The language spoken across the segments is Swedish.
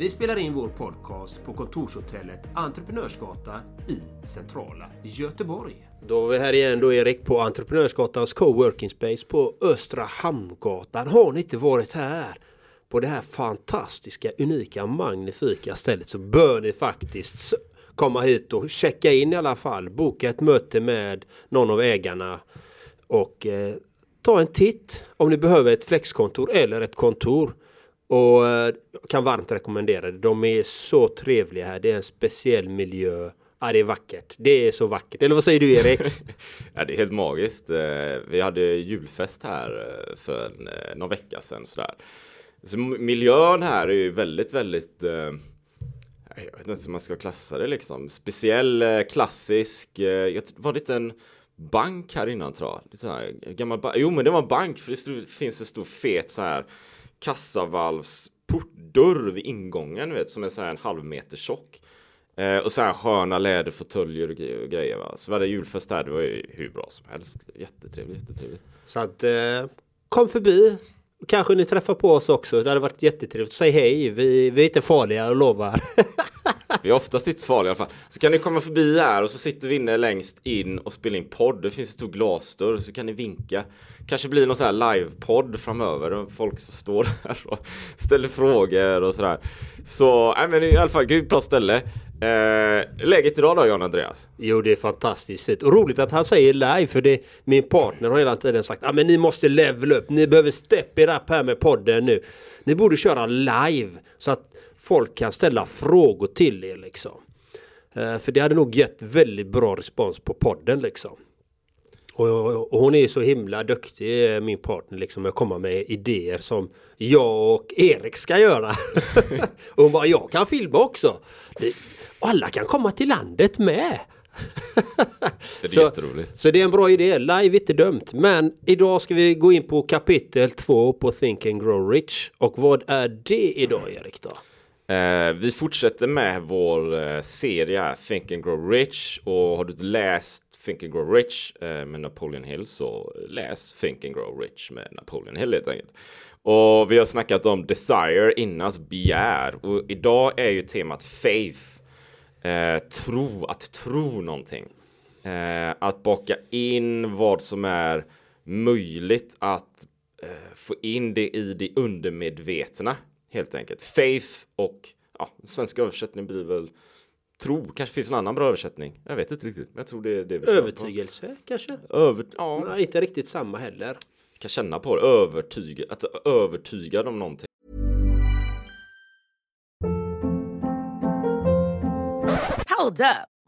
Vi spelar in vår podcast på kontorshotellet Entreprenörsgatan i centrala Göteborg. Då är vi här igen då Erik på Entreprenörsgatans coworking space på Östra Hamngatan. Har ni inte varit här på det här fantastiska, unika, magnifika stället så bör ni faktiskt komma hit och checka in i alla fall. Boka ett möte med någon av ägarna och eh, ta en titt om ni behöver ett flexkontor eller ett kontor. Och eh, kan varmt rekommendera det. De är så trevliga här. Det är en speciell miljö. Ja, det är vackert. Det är så vackert. Eller vad säger du Erik? ja, det är helt magiskt. Eh, vi hade julfest här eh, för någon vecka sedan sådär. Så miljön här är ju väldigt, väldigt jag vet inte hur man ska klassa det liksom. Speciell, klassisk. Det var lite en bank här innan tror jag. Lite så här, gammal jo men det var en bank för det finns en stor fet så här kassavalvsportdörr vid ingången vet som är så här en halv meter tjock. Eh, och så här sköna läderfåtöljer och grejer va. Så var det julfest där, det var ju hur bra som helst. Jättetrevligt, jättetrevligt. Så att eh, kom förbi. Kanske ni träffar på oss också. Det hade varit jättetrevligt. Säg hej. Vi, vi är inte farliga, och lovar. vi är oftast inte farliga i alla fall. Så kan ni komma förbi här och så sitter vi inne längst in och spelar in podd. Det finns en stor glasdörr så kan ni vinka. Kanske blir någon sån här livepodd framöver folk som står där och ställer frågor och sådär. Så, nej men i alla fall, grymt bra ställe. Eh, läget idag då Jan Andreas? Jo det är fantastiskt fint och roligt att han säger live för det min partner har hela tiden sagt att ah, men ni måste level upp, ni behöver step it up här med podden nu. Ni borde köra live så att folk kan ställa frågor till er liksom. Eh, för det hade nog gett väldigt bra respons på podden liksom. Och, och, hon är så himla duktig, eh, min partner, liksom att komma med idéer som jag och Erik ska göra. och hon bara, jag kan filma också. alla kan komma till landet med. det är så, jätteroligt. Så det är en bra idé. Live inte dumt. Men idag ska vi gå in på kapitel två på Think and Grow Rich. Och vad är det idag Erik då? Eh, vi fortsätter med vår eh, serie Think and Grow Rich. Och har du inte läst Think and Grow Rich eh, med Napoleon Hill så läs Think and Grow Rich med Napoleon Hill helt enkelt. Och vi har snackat om desire, innas begär och idag är ju temat faith. Eh, tro, att tro någonting. Eh, att baka in vad som är möjligt att eh, få in det i det undermedvetna helt enkelt. Faith och ja, svenska översättning blir väl tro. Kanske finns en annan bra översättning. Jag vet inte riktigt. Men jag tror det är det vi Övertygelse kanske? Över, ja. Nej, inte riktigt samma heller. Jag kan känna på det. Övertyga, att övertyga om någonting. Hold up.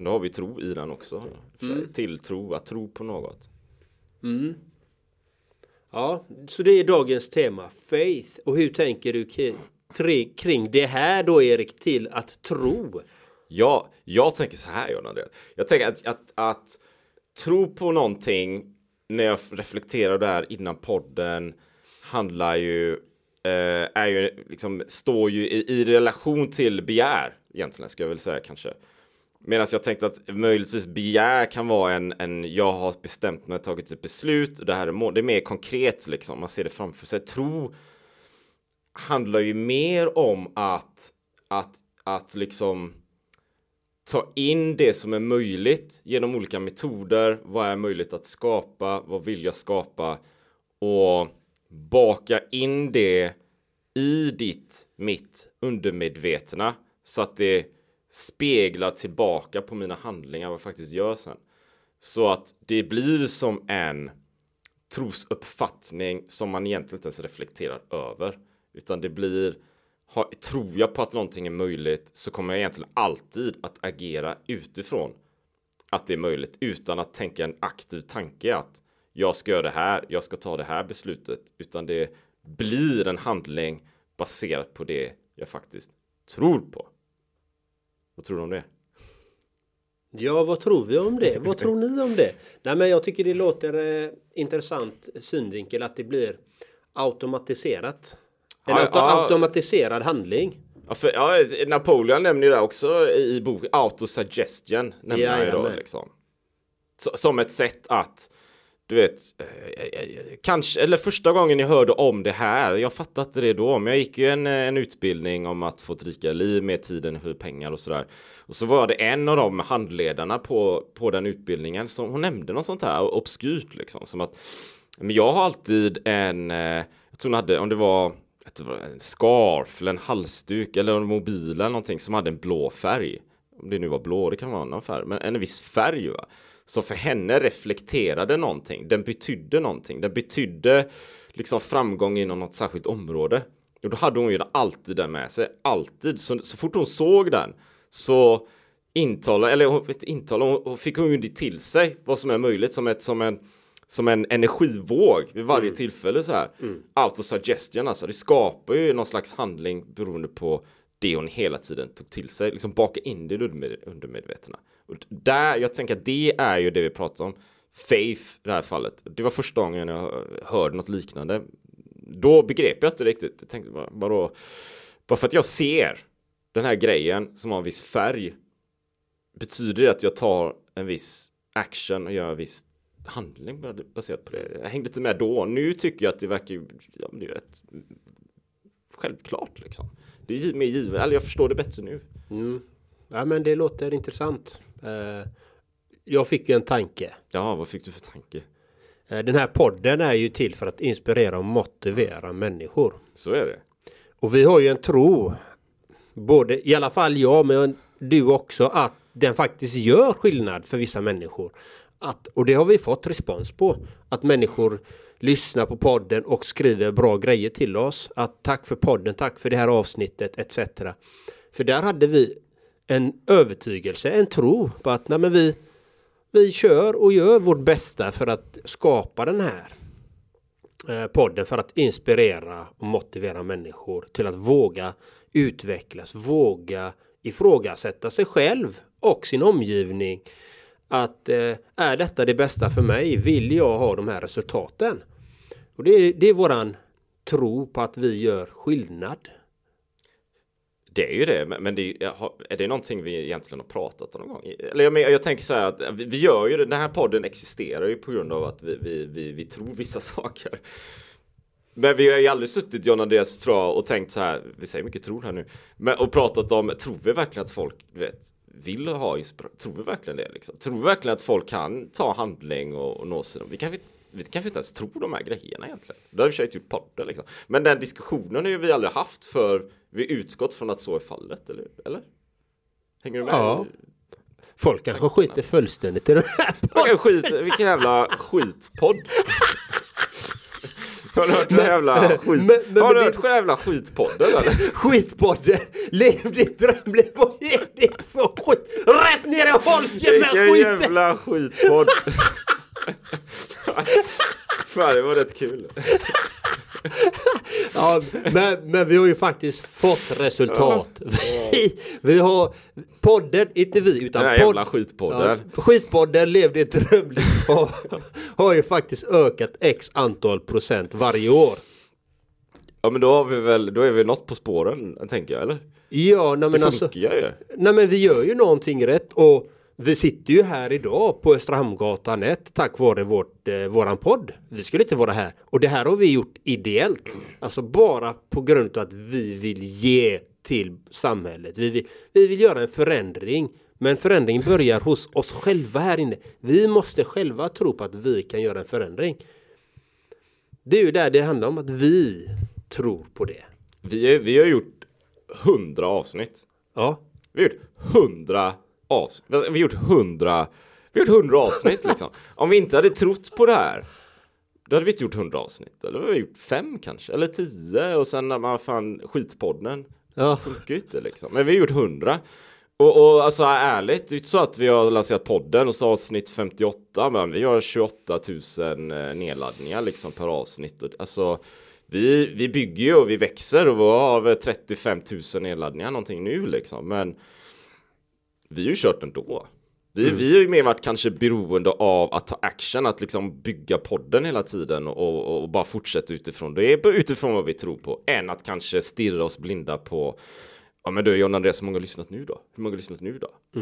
nu har vi tro i den också. Mm. Tilltro, att tro på något. Mm. Ja, så det är dagens tema, faith. Och hur tänker du kring det här då Erik, till att tro? Ja, jag tänker så här Jonna. Jag tänker att, att, att tro på någonting när jag reflekterar där innan podden handlar ju eh, är ju liksom står ju i, i, relation till begär egentligen ska jag väl säga kanske. Medan jag tänkte att möjligtvis begär kan vara en, en jag har bestämt mig, tagit ett beslut och det här är mål. Det är mer konkret liksom, man ser det framför sig. Tro handlar ju mer om att, att, att liksom ta in det som är möjligt genom olika metoder. Vad är möjligt att skapa? Vad vill jag skapa? Och baka in det i ditt, mitt undermedvetna så att det speglar tillbaka på mina handlingar vad jag faktiskt gör sen. Så att det blir som en trosuppfattning som man egentligen inte ens reflekterar över. Utan det blir, har, tror jag på att någonting är möjligt så kommer jag egentligen alltid att agera utifrån att det är möjligt utan att tänka en aktiv tanke att jag ska göra det här, jag ska ta det här beslutet, utan det blir en handling baserat på det jag faktiskt tror på. Vad tror du om det? Ja, vad tror vi om det? vad tror ni om det? Nej, men jag tycker det låter eh, intressant synvinkel att det blir automatiserat. En ja, auto ja. automatiserad handling. Ja, för, ja, Napoleon nämner ju det också i boken. Autosuggestion nämner ja, han ju då. Liksom. som ett sätt att du vet, eh, eh, kanske, eller första gången jag hörde om det här, jag fattade inte det då, men jag gick ju en, eh, en utbildning om att få ett rikare liv med tiden, hur pengar och sådär. Och så var det en av de handledarna på, på den utbildningen som hon nämnde något sånt här obskyrt liksom, som att men jag har alltid en, jag tror hon hade, om det var en scarf eller en halsduk eller en mobil eller någonting som hade en blå färg. Om det nu var blå, det kan vara en annan färg, men en viss färg va. Så för henne reflekterade någonting. Den betydde någonting. Den betydde liksom framgång inom något särskilt område. Och då hade hon ju alltid den med sig. Alltid. Så, så fort hon såg den så intalade, eller intalade, hon, fick hon ju det till sig vad som är möjligt som, ett, som, en, som en energivåg vid varje mm. tillfälle så här. Mm. Autosuggestion alltså. Det skapar ju någon slags handling beroende på det hon hela tiden tog till sig. Liksom baka in det i undermedvetna. Och där, jag tänker att det är ju det vi pratar om. Faith i det här fallet. Det var första gången jag hörde något liknande. Då begrep jag inte riktigt. Jag tänkte bara, bara, bara för att jag ser den här grejen som har en viss färg. Betyder det att jag tar en viss action och gör en viss handling baserat på det? Jag hängde inte med då. Nu tycker jag att det verkar ja, det är rätt självklart liksom. Det är mer givet, eller jag förstår det bättre nu. Mm. Ja men det låter intressant. Eh, jag fick ju en tanke. Ja, vad fick du för tanke? Eh, den här podden är ju till för att inspirera och motivera människor. Så är det. Och vi har ju en tro, både i alla fall jag, men du också, att den faktiskt gör skillnad för vissa människor. Att, och det har vi fått respons på. Att människor lyssnar på podden och skriver bra grejer till oss. Att tack för podden, tack för det här avsnittet etc. För där hade vi en övertygelse, en tro på att nej, men vi, vi kör och gör vårt bästa för att skapa den här eh, podden för att inspirera och motivera människor till att våga utvecklas, våga ifrågasätta sig själv och sin omgivning. Att eh, är detta det bästa för mig? Vill jag ha de här resultaten? Och det är, det är våran tro på att vi gör skillnad. Det är ju det, men det är, är det någonting vi egentligen har pratat om någon gång? Eller jag, jag tänker så här att vi, gör ju det, den här podden existerar ju på grund av att vi, vi, vi, vi tror vissa saker. Men vi har ju aldrig suttit John Andreas tror jag och tänkt så här, vi säger mycket tror här nu, men och pratat om, tror vi verkligen att folk vet, vill ha inspiration? Tror vi verkligen det liksom? Tror vi verkligen att folk kan ta handling och, och nå sig? Vi kanske vi kanske inte ens tror de här grejerna egentligen. Det har vi försökt gjort podden liksom. Men den diskussionen har ju vi aldrig haft för vi utgått från att så är fallet, eller? eller? Hänger du med? Ja. Folk kanske skiter fullständigt i den här podden. Skit, vilken jävla skitpodd. Har du hört den jävla skit... Men- men- har du hört den jävla skitpodden eller? Skitpodden! Lev ditt drömliv! Vad är det för skit? Rätt ner i holken med Vilken skiten! jävla skitpodd! Fan det var rätt kul. Ja, men, men vi har ju faktiskt fått resultat. Vi, vi har podden, inte vi utan Den här jävla skitpodden. Ja, skitpodden levde ett drömliv har, har ju faktiskt ökat x antal procent varje år. Ja men då har vi väl, då är vi något på spåren tänker jag eller? Ja, nej, men Det alltså, funkar ju. nej men vi gör ju någonting rätt och vi sitter ju här idag på Östra Hamngatan 1 tack vare vårt, eh, våran podd. Vi skulle inte vara här. Och det här har vi gjort ideellt. Alltså bara på grund av att vi vill ge till samhället. Vi vill, vi vill göra en förändring. Men förändringen börjar hos oss själva här inne. Vi måste själva tro på att vi kan göra en förändring. Det är ju där det handlar om att vi tror på det. Vi, vi har gjort hundra avsnitt. Ja, Vi har gjort hundra avsnitt. Vi har gjort hundra Vi har gjort hundra avsnitt liksom. Om vi inte hade trott på det här då hade vi inte gjort hundra avsnitt. Eller vi har gjort fem kanske. Eller tio. Och sen när man fan skitpodden. ja. funkar ju inte liksom. Men vi har gjort hundra. Och, och alltså ärligt, det är inte så att vi har lanserat podden och så avsnitt 58, men vi har 28 000 eh, nedladdningar liksom per avsnitt. Och, alltså, vi, vi bygger ju och vi växer och vi har väl 35 000 nedladdningar någonting nu liksom. Men vi har ju kört ändå. Vi, vi har ju mer varit kanske beroende av att ta action, att liksom bygga podden hela tiden och, och, bara fortsätta utifrån det, utifrån vad vi tror på, än att kanske stirra oss blinda på Ja men du John Andreas, hur många har lyssnat nu då? Hur många har lyssnat nu då?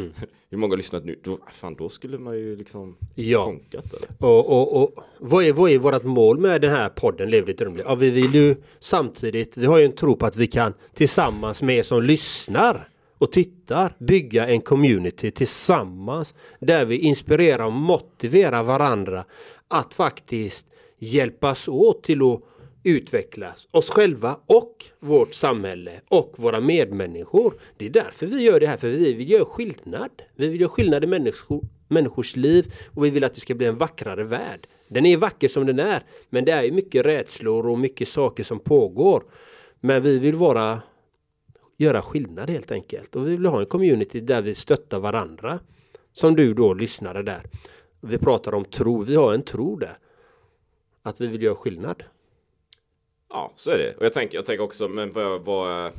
hur många har lyssnat nu? Då, fan då skulle man ju liksom Ja. konkat eller? Och, och, och vad är, vad är vårt mål med den här podden Lev drömliv? Ja, vi vill ju samtidigt, vi har ju en tro på att vi kan tillsammans med er som lyssnar och tittar bygga en community tillsammans där vi inspirerar och motiverar varandra att faktiskt hjälpas åt till att utvecklas oss själva och vårt samhälle och våra medmänniskor. Det är därför vi gör det här, för vi vill göra skillnad. Vi vill göra skillnad i människor, människors liv och vi vill att det ska bli en vackrare värld. Den är vacker som den är, men det är ju mycket rädslor och mycket saker som pågår. Men vi vill vara göra skillnad helt enkelt. Och vi vill ha en community där vi stöttar varandra. Som du då lyssnare där. Vi pratar om tro, vi har en tro där. Att vi vill göra skillnad. Ja, så är det. Och jag tänker, jag tänker också, men vad, vad,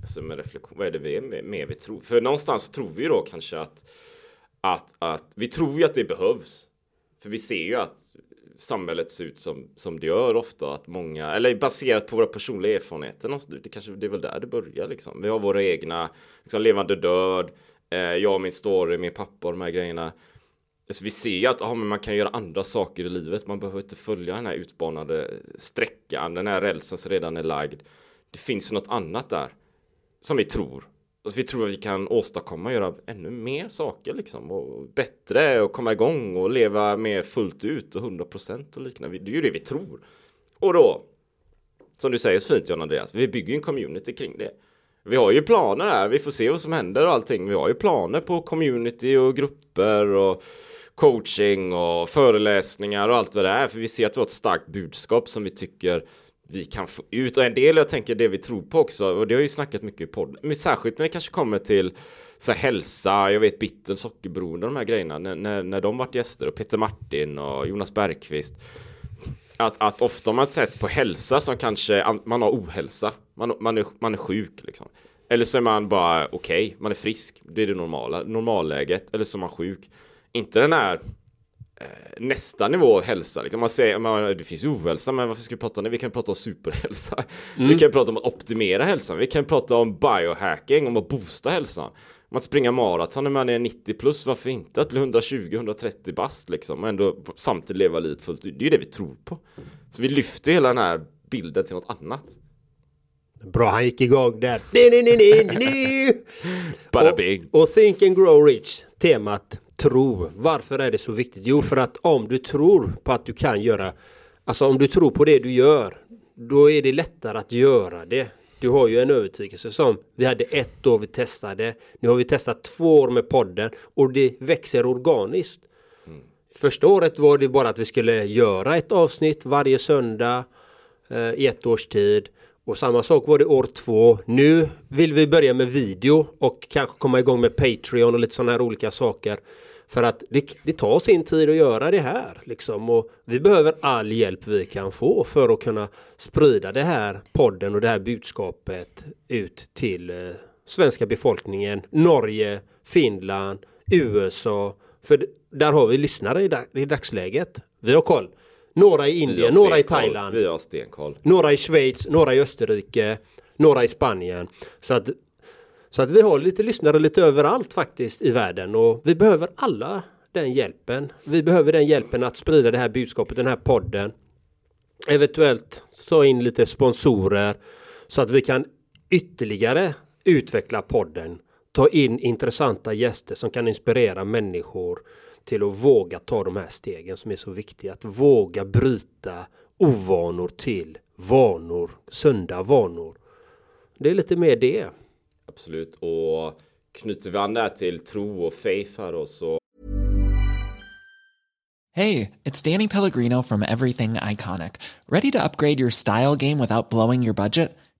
alltså med reflektion, vad är det vi är med, med vi tror? För någonstans tror vi då kanske att, att, att vi tror ju att det behövs. För vi ser ju att samhället ser ut som, som det gör ofta, att många, eller baserat på våra personliga erfarenheter, någonstans, det kanske det är väl där det börjar liksom. Vi har våra egna, liksom levande död, eh, jag och min story, min pappa och de här grejerna. Så vi ser ju att ah, men man kan göra andra saker i livet. Man behöver inte följa den här utbanade sträckan, den här rälsen som redan är lagd. Det finns något annat där som vi tror. Alltså vi tror att vi kan åstadkomma, göra ännu mer saker liksom och bättre och komma igång och leva mer fullt ut och 100% och liknande. Det är ju det vi tror. Och då, som du säger så fint John Andreas, vi bygger ju en community kring det. Vi har ju planer här, vi får se vad som händer och allting. Vi har ju planer på community och grupper och coaching och föreläsningar och allt vad det är. För vi ser att vi har ett starkt budskap som vi tycker vi kan få ut. Och en del, jag tänker det vi tror på också, och det har ju snackat mycket i podden, men särskilt när det kanske kommer till så här, hälsa, jag vet bitten, sockerberoende, de här grejerna, när, när, när de varit gäster, och Peter Martin och Jonas Bergqvist, att, att ofta har man sett på hälsa som kanske man har ohälsa. Man, man, är, man är sjuk liksom. Eller så är man bara okej, okay, man är frisk. Det är det normala, normalläget. Eller så är man sjuk. Inte den här nästa nivå hälsa. Liksom. Man säger, man, det finns ohälsa, men varför ska vi prata om det? Vi kan prata om superhälsa. Vi kan prata om att optimera hälsan. Vi kan prata om biohacking, om att boosta hälsan. Om att springa maraton när man är 90 plus, varför inte? Att bli 120-130 bast liksom och ändå samtidigt leva livet fullt ut. Det är ju det vi tror på. Så vi lyfter hela den här bilden till något annat. Bra, han gick igång där. Ni, ni, ni, ni, ni. Och, och Think and Grow Rich, temat tro. Varför är det så viktigt? Jo, för att om du tror på att du kan göra, alltså om du tror på det du gör, då är det lättare att göra det. Du har ju en övertygelse som vi hade ett år vi testade. Nu har vi testat två år med podden och det växer organiskt. Första året var det bara att vi skulle göra ett avsnitt varje söndag eh, i ett års tid. Och samma sak var det år två. Nu vill vi börja med video och kanske komma igång med Patreon och lite sådana här olika saker. För att det, det tar sin tid att göra det här liksom och vi behöver all hjälp vi kan få för att kunna sprida det här podden och det här budskapet ut till eh, svenska befolkningen, Norge, Finland, USA. För där har vi lyssnare i, dag, i dagsläget. Vi har koll. Några i Indien, några i Thailand. Vi har stenkoll. Några i Schweiz, några i Österrike, några i Spanien. Så att, så att vi har lite lyssnare lite överallt faktiskt i världen och vi behöver alla den hjälpen. Vi behöver den hjälpen att sprida det här budskapet, den här podden. Eventuellt ta in lite sponsorer så att vi kan ytterligare utveckla podden. Ta in intressanta gäster som kan inspirera människor till att våga ta de här stegen som är så viktiga. Att våga bryta ovanor till vanor, sunda vanor. Det är lite mer det. Absolut. Och knyter vi an det här till tro och faith här då så Hey, it's Danny Pellegrino from Everything Iconic. Ready to upgrade your style game without blowing your budget?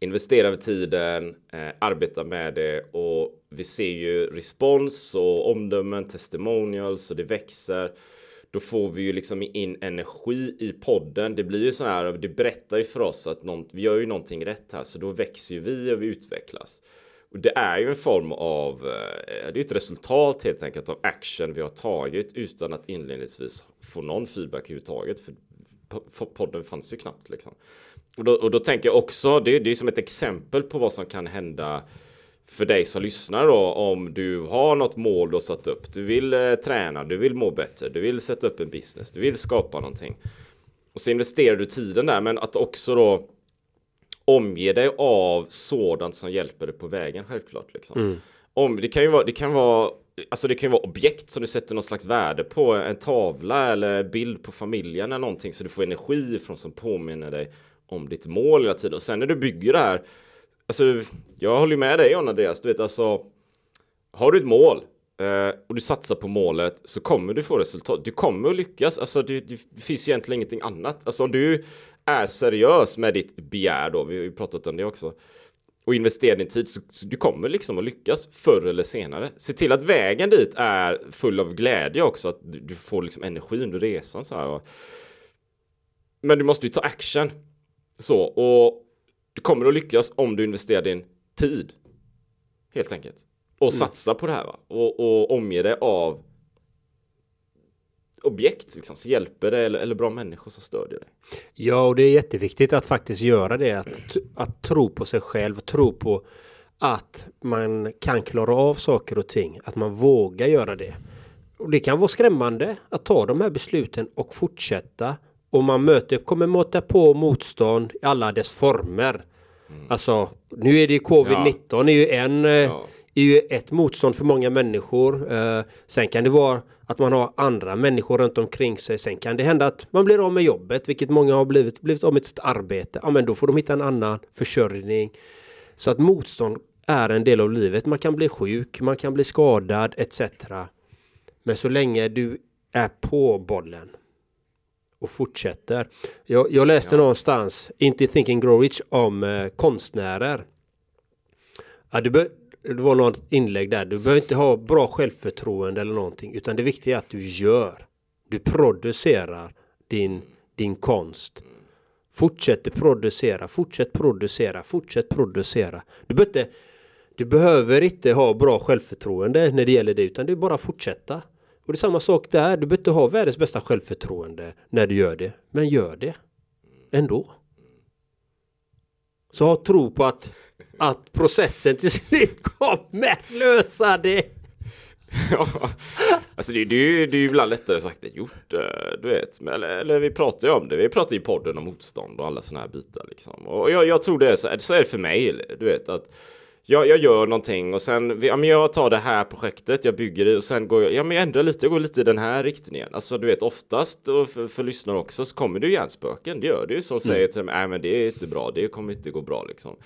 Investera över tiden, eh, arbeta med det och vi ser ju respons och omdömen, testimonials och det växer. Då får vi ju liksom in energi i podden. Det blir ju så här, det berättar ju för oss att någon, vi gör ju någonting rätt här, så då växer ju vi och vi utvecklas. Och det är ju en form av, eh, det är ett resultat helt enkelt av action vi har tagit utan att inledningsvis få någon feedback överhuvudtaget. För podden fanns ju knappt liksom. Och då, och då tänker jag också, det, det är som ett exempel på vad som kan hända för dig som lyssnar då om du har något mål du har satt upp. Du vill eh, träna, du vill må bättre, du vill sätta upp en business, du vill skapa någonting. Och så investerar du tiden där, men att också då omge dig av sådant som hjälper dig på vägen självklart. Liksom. Mm. Om, det kan ju vara, det kan vara Alltså det kan ju vara objekt som du sätter något slags värde på, en tavla eller bild på familjen eller någonting så du får energi ifrån som påminner dig om ditt mål hela tiden. Och sen när du bygger det här, alltså jag håller med dig John Andreas, du vet alltså, har du ett mål eh, och du satsar på målet så kommer du få resultat. Du kommer att lyckas, alltså det, det finns egentligen ingenting annat. Alltså om du är seriös med ditt begär då, vi har ju pratat om det också, och investera din tid så, så du kommer liksom att lyckas förr eller senare. Se till att vägen dit är full av glädje också, att du, du får liksom energi under resan så här. Men du måste ju ta action. Så, och du kommer att lyckas om du investerar din tid. Helt enkelt. Och mm. satsa på det här va? Och, och omge dig av objekt liksom, som hjälper dig eller, eller bra människor som stödjer dig. Ja, och det är jätteviktigt att faktiskt göra det. Att, att tro på sig själv, tro på att man kan klara av saker och ting. Att man vågar göra det. Och det kan vara skrämmande att ta de här besluten och fortsätta och man möter, kommer möta på motstånd i alla dess former. Mm. Alltså, nu är det covid-19 ja. är ju en eh, ja. är ju ett motstånd för många människor. Uh, sen kan det vara att man har andra människor runt omkring sig. Sen kan det hända att man blir av med jobbet, vilket många har blivit, blivit av med sitt arbete. Ja, men då får de hitta en annan försörjning. Så att motstånd är en del av livet. Man kan bli sjuk, man kan bli skadad etc. Men så länge du är på bollen och fortsätter. Jag, jag läste ja. någonstans, inte Thinking Grow Rich, om eh, konstnärer. Ja, det, be, det var något inlägg där. Du behöver inte ha bra självförtroende eller någonting, utan det viktiga är att du gör. Du producerar din, din konst. Fortsätter producera, fortsätt producera, fortsätt producera. Du behöver inte, du behöver inte ha bra självförtroende när det gäller det utan det är bara att fortsätta. Och det är samma sak där, du behöver inte ha världens bästa självförtroende när du gör det. Men gör det ändå. Så ha tro på att, att processen till slut kommer lösa det. Ja, alltså det, det, det är ju ibland lättare sagt än gjort, eh, du vet. Men, eller, eller vi pratar ju om det, vi pratar i podden om motstånd och alla sådana här bitar liksom. Och jag, jag tror det är så, så är det för mig, du vet att jag, jag gör någonting och sen, ja men jag tar det här projektet, jag bygger det och sen går jag, ja men jag ändrar lite, jag går lite i den här riktningen. Alltså du vet oftast, och för, för lyssnare också, så kommer det ju hjärnspöken, det gör det ju, som säger till mig, nej men det är inte bra, det kommer inte gå bra liksom.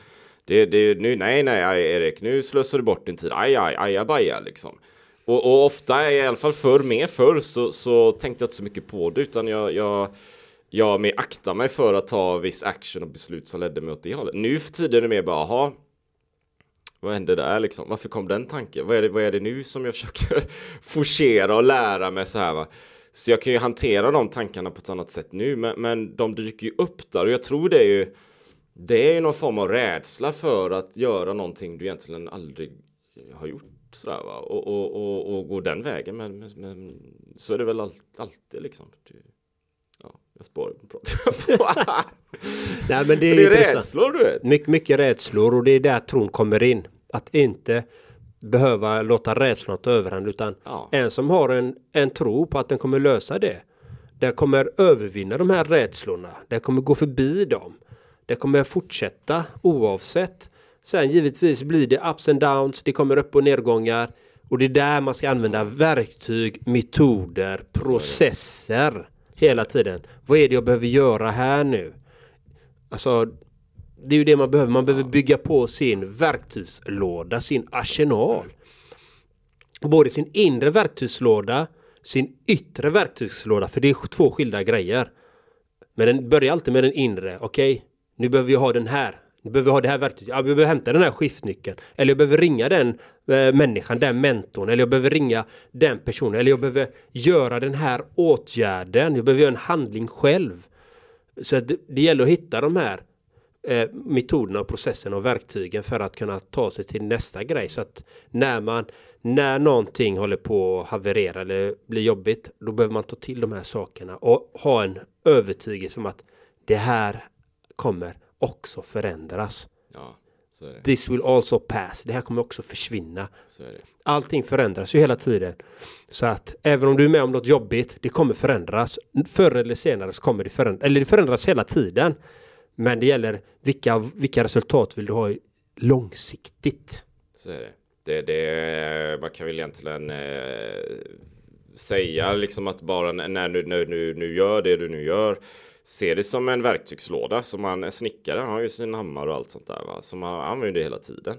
Det, det, nu, nej, nej, aj, Erik, nu slösar du bort din tid, aj, aj, ajabaja liksom. Och, och ofta, i alla fall förr, mer förr, så, så tänkte jag inte så mycket på det, utan jag, jag jag mer aktar mig för att ta viss action och beslut som ledde mig åt det hållet. Nu för tiden är det mer bara, aha, vad hände där liksom? Varför kom den tanken? Vad är det, vad är det nu som jag försöker forcera och lära mig så här va? Så jag kan ju hantera de tankarna på ett annat sätt nu, men, men de dyker ju upp där och jag tror det är ju det är ju någon form av rädsla för att göra någonting du egentligen aldrig har gjort sådär va och, och, och, och gå den vägen men, men, men så är det väl all, alltid liksom. Ja, jag spår pratar jag på. Nej, men det är, det är rädslor du vet. Mycket, mycket rädslor och det är där tron kommer in. Att inte behöva låta rädslan ta överhand utan Ja. en som har en, en tro på att den kommer lösa det. Den kommer övervinna de här rädslorna. Den kommer gå förbi dem. Den kommer fortsätta oavsett. Sen givetvis blir det ups and downs. Det kommer upp och nedgångar. Och det är där man ska använda verktyg, metoder, processer hela tiden. Vad är det jag behöver göra här nu? Alltså, det är ju det man behöver. Man behöver bygga på sin verktygslåda, sin arsenal. Både sin inre verktygslåda, sin yttre verktygslåda, för det är två skilda grejer. Men den börjar alltid med den inre. Okej, nu behöver vi ha den här. Nu behöver vi ha det här verktyget. Ja, vi behöver hämta den här skiftnyckeln. Eller jag behöver ringa den eh, människan, den mentorn. Eller jag behöver ringa den personen. Eller jag behöver göra den här åtgärden. Jag behöver göra en handling själv. Så det, det gäller att hitta de här eh, metoderna och processerna och verktygen för att kunna ta sig till nästa grej. Så att när man, när någonting håller på att haverera eller blir jobbigt, då behöver man ta till de här sakerna och ha en övertygelse om att det här kommer också förändras. Ja, så är det. This will also pass. Det här kommer också försvinna. Allting förändras ju hela tiden. Så att även om du är med om något jobbigt, det kommer förändras. Förr eller senare så kommer det förändras. Eller det förändras hela tiden. Men det gäller vilka, vilka resultat vill du ha långsiktigt? Så är det. Det, det man kan väl egentligen eh, säga liksom att bara när du nu, nu, nu gör det du nu gör Se det som en verktygslåda som man snickare han har ju sin hammare och allt sånt där va som man använder hela tiden.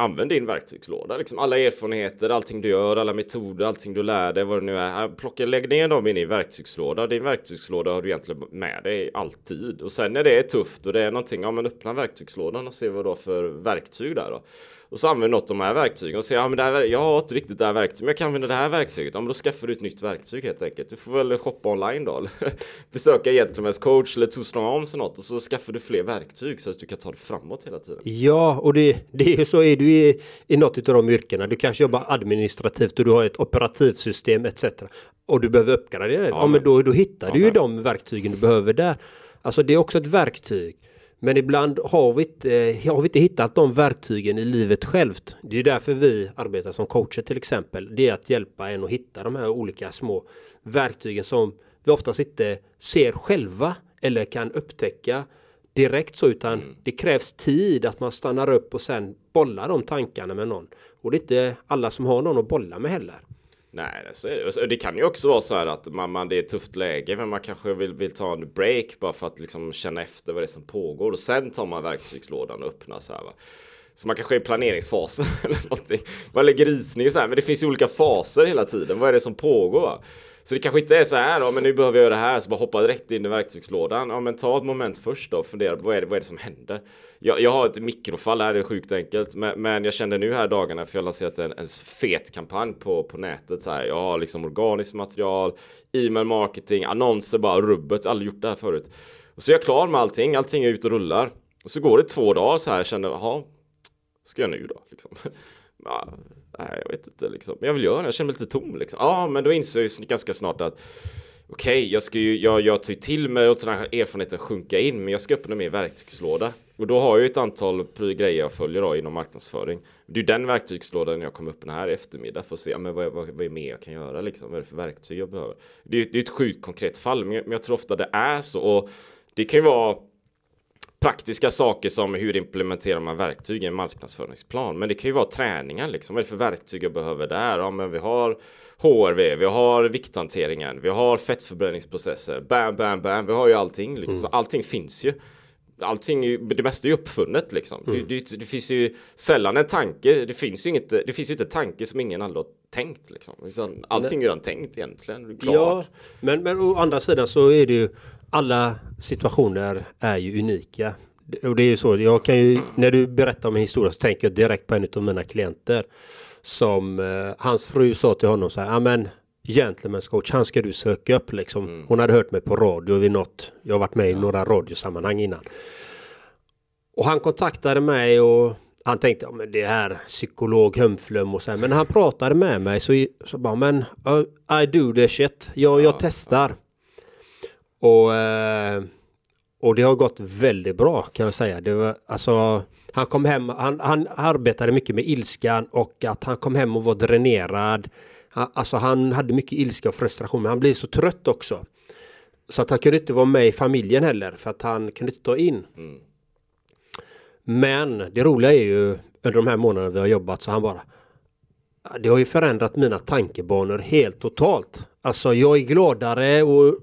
Använd din verktygslåda, liksom alla erfarenheter, allting du gör, alla metoder, allting du lär dig, vad det nu är. Äh, plocka, lägg ner dem in i verktygslåda. Din verktygslåda har du egentligen med dig alltid. Och sen när det är tufft och det är någonting, ja men öppna verktygslådan och se vad du har för verktyg där då. Och så använd något av de här verktygen och säga, ja men det här, jag har inte riktigt det här verktyget, men jag kan använda det här verktyget. Ja men då skaffar du ett nytt verktyg helt enkelt. Du får väl shoppa online då, eller besöka Gentlemen's coach eller Two Strong Arms eller något och så skaffar du fler verktyg så att du kan ta det framåt hela tiden. Ja, och det, det är ju så är du i, i något av de yrkena. Du kanske jobbar administrativt och du har ett operativsystem etc. Och du behöver uppgradera det. Ja, men då, då hittar du ju de verktygen du behöver där. Alltså det är också ett verktyg. Men ibland har vi, inte, eh, har vi inte hittat de verktygen i livet självt. Det är därför vi arbetar som coacher till exempel. Det är att hjälpa en att hitta de här olika små verktygen som vi oftast inte ser själva eller kan upptäcka direkt så utan det krävs tid att man stannar upp och sen bollar de tankarna med någon. Och det är inte alla som har någon att bolla med heller. Nej, så är det. Det kan ju också vara så här att man, man, det är ett tufft läge, men man kanske vill, vill ta en break bara för att liksom känna efter vad det är som pågår och sen tar man verktygslådan och öppnar så här va. Så man kanske är i planeringsfasen eller någonting. Man lägger isning så här, men det finns ju olika faser hela tiden. Vad är det som pågår? Va? Så det kanske inte är så här, ja, men nu behöver jag göra det här, så bara hoppa direkt in i verktygslådan. Ja, men ta ett moment först då och fundera på vad är det, vad är det som händer? Jag, jag har ett mikrofall här, det är sjukt enkelt, men, men jag kände nu här dagarna, för jag har lanserat en, en fet kampanj på, på nätet. Så här. Jag har liksom organiskt material, e-mail marketing, annonser, bara rubbet, aldrig gjort det här förut. Och så är jag klar med allting, allting är ute och rullar. Och så går det två dagar så här, jag känner, jaha, ska jag nu då? Liksom. Ja, nej, jag vet inte liksom. Men jag vill göra det, jag känner mig lite tom liksom. Ja, men då inser jag ju ganska snart att okej, okay, jag ska ju, jag, jag tar ju till mig och den här erfarenheten sjunka in, men jag ska öppna min verktygslåda. Och då har jag ju ett antal grejer jag följer då inom marknadsföring. Det är ju den verktygslådan jag kommer öppna här i eftermiddag för att se men vad, vad, vad är mer jag kan göra liksom. Vad är det för verktyg jag behöver? Det är, ju ett sjukt konkret fall, men jag, men jag tror ofta det är så. Och det kan ju vara praktiska saker som hur implementerar man verktyg i en marknadsföringsplan. Men det kan ju vara träningen liksom. Vad är det för verktyg jag behöver där? Ja, men vi har HRV, vi har vikthanteringen, vi har fettförbränningsprocesser. Bam, bam, bam. Vi har ju allting. Liksom. Mm. Allting finns ju. Allting, det mesta är ju uppfunnet liksom. Mm. Det, det, det, finns ju sällan en tanke. Det finns ju inget. Det finns ju inte tanke som ingen aldrig har tänkt liksom. Utan allting är redan tänkt egentligen. Klart. Ja, men, men å andra sidan så är det ju alla situationer är ju unika. Och det är ju så, jag kan ju, när du berättar om en historia så tänker jag direkt på en av mina klienter. Som eh, hans fru sa till honom så här, ja men Gentlemen's coach, han ska du söka upp liksom. Mm. Hon hade hört mig på radio vid något, jag har varit med i ja. några radiosammanhang innan. Och han kontaktade mig och han tänkte, ja men det här psykolog Hömflum och så här. Men när han pratade med mig så, så bara, men uh, I do the shit. Jag, jag testar. Och, eh, och det har gått väldigt bra kan jag säga. Det var, alltså, han kom hem, han, han arbetade mycket med ilskan och att han kom hem och var dränerad. Han, alltså han hade mycket ilska och frustration men han blev så trött också. Så att han kunde inte vara med i familjen heller för att han kunde inte ta in. Mm. Men det roliga är ju under de här månaderna vi har jobbat så han bara Det har ju förändrat mina tankebanor helt totalt. Alltså jag är gladare och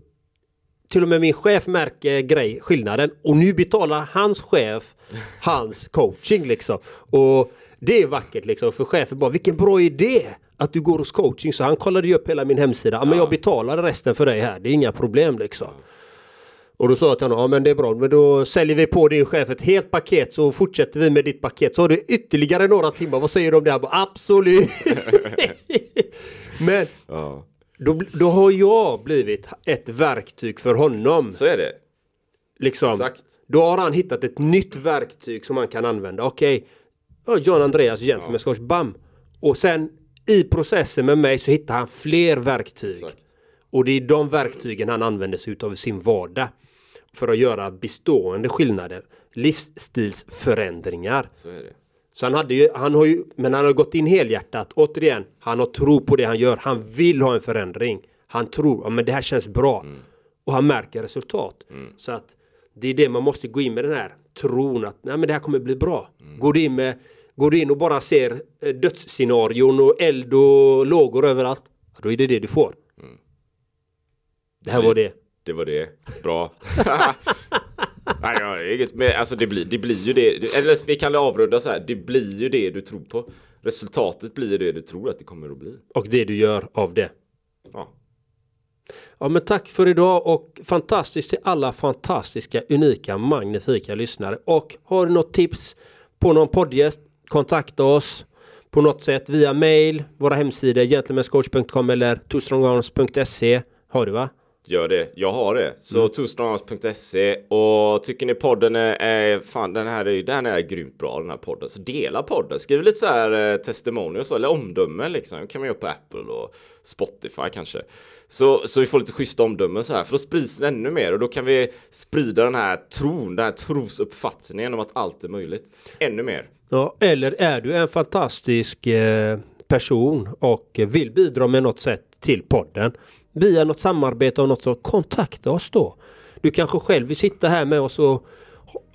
till och med min chef märker grej, skillnaden och nu betalar hans chef hans coaching liksom. Och det är vackert liksom för chefen bara vilken bra idé att du går hos coaching så han kollade ju upp hela min hemsida. Ja. Men jag betalar resten för dig här, det är inga problem liksom. Och då sa jag till honom, ja men det är bra, men då säljer vi på din chef ett helt paket så fortsätter vi med ditt paket. Så har du ytterligare några timmar, vad säger du om det? Här? Absolut! men ja. Då, då har jag blivit ett verktyg för honom. Så är det. Liksom. Exakt. Då har han hittat ett nytt verktyg som han kan använda. Okej, okay. John Andreas Gentleman ja. bam. Och sen i processen med mig så hittar han fler verktyg. Exakt. Och det är de verktygen han använder sig utav i sin vardag. För att göra bestående skillnader. Livsstilsförändringar. Så är det. Så han hade ju, han har ju, men han har gått in helhjärtat. Återigen, han har tro på det han gör. Han vill ha en förändring. Han tror, ja men det här känns bra. Mm. Och han märker resultat. Mm. Så att det är det man måste gå in med den här tron att nej men det här kommer bli bra. Mm. Går du in med, går du in och bara ser eh, dödsscenarion och eld och lågor överallt. Då är det det du får. Mm. Det här var det. Det var det. Bra. Nej, jag har inget med, alltså det blir, det blir ju det, eller vi kan avrunda så här, det blir ju det du tror på. Resultatet blir det du tror att det kommer att bli. Och det du gör av det. Ja. Ja men tack för idag och fantastiskt till alla fantastiska, unika, magnifika lyssnare. Och har du något tips på någon poddgäst, kontakta oss på något sätt via mail, våra hemsidor gentlemanscoach.com eller twostrongarms.se. Har du va? Gör det, jag har det. Så mm. twostrongarms.se och tycker ni podden är, är fan den här är, den är grymt bra den här podden. Så dela podden, skriv lite så här eh, testimonials eller omdömen liksom. kan man göra på Apple och Spotify kanske. Så, så vi får lite schyssta omdömen så här för då sprids det ännu mer och då kan vi sprida den här tron, den här trosuppfattningen om att allt är möjligt ännu mer. Ja, eller är du en fantastisk eh, person och vill bidra med något sätt till podden via något samarbete och något så kontakta oss då. Du kanske själv vill sitta här med oss och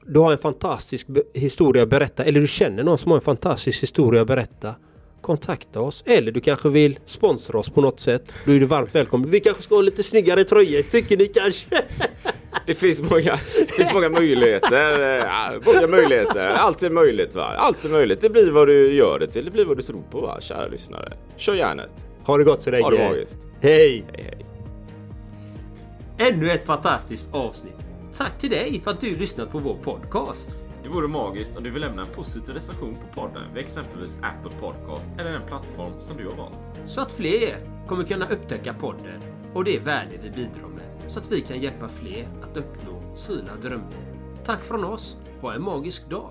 du har en fantastisk historia att berätta eller du känner någon som har en fantastisk historia att berätta. Kontakta oss eller du kanske vill sponsra oss på något sätt. Då är du varmt välkommen. Vi kanske ska ha lite snyggare tröjor, tycker ni kanske? Det finns många, det finns många möjligheter. Många möjligheter. Allt är möjligt va. Allt är möjligt. Det blir vad du gör det till. Det blir vad du tror på va, kära lyssnare. Kör järnet. Ha det gott så länge. Ha det magiskt. Hej! hej, hej. Ännu ett fantastiskt avsnitt. Tack till dig för att du lyssnat på vår podcast. Det vore magiskt om du vill lämna en positiv recension på podden vid exempelvis Apple Podcast eller den plattform som du har valt. Så att fler kommer kunna upptäcka podden och det värde vi bidrar med. Så att vi kan hjälpa fler att uppnå sina drömmar. Tack från oss. Ha en magisk dag.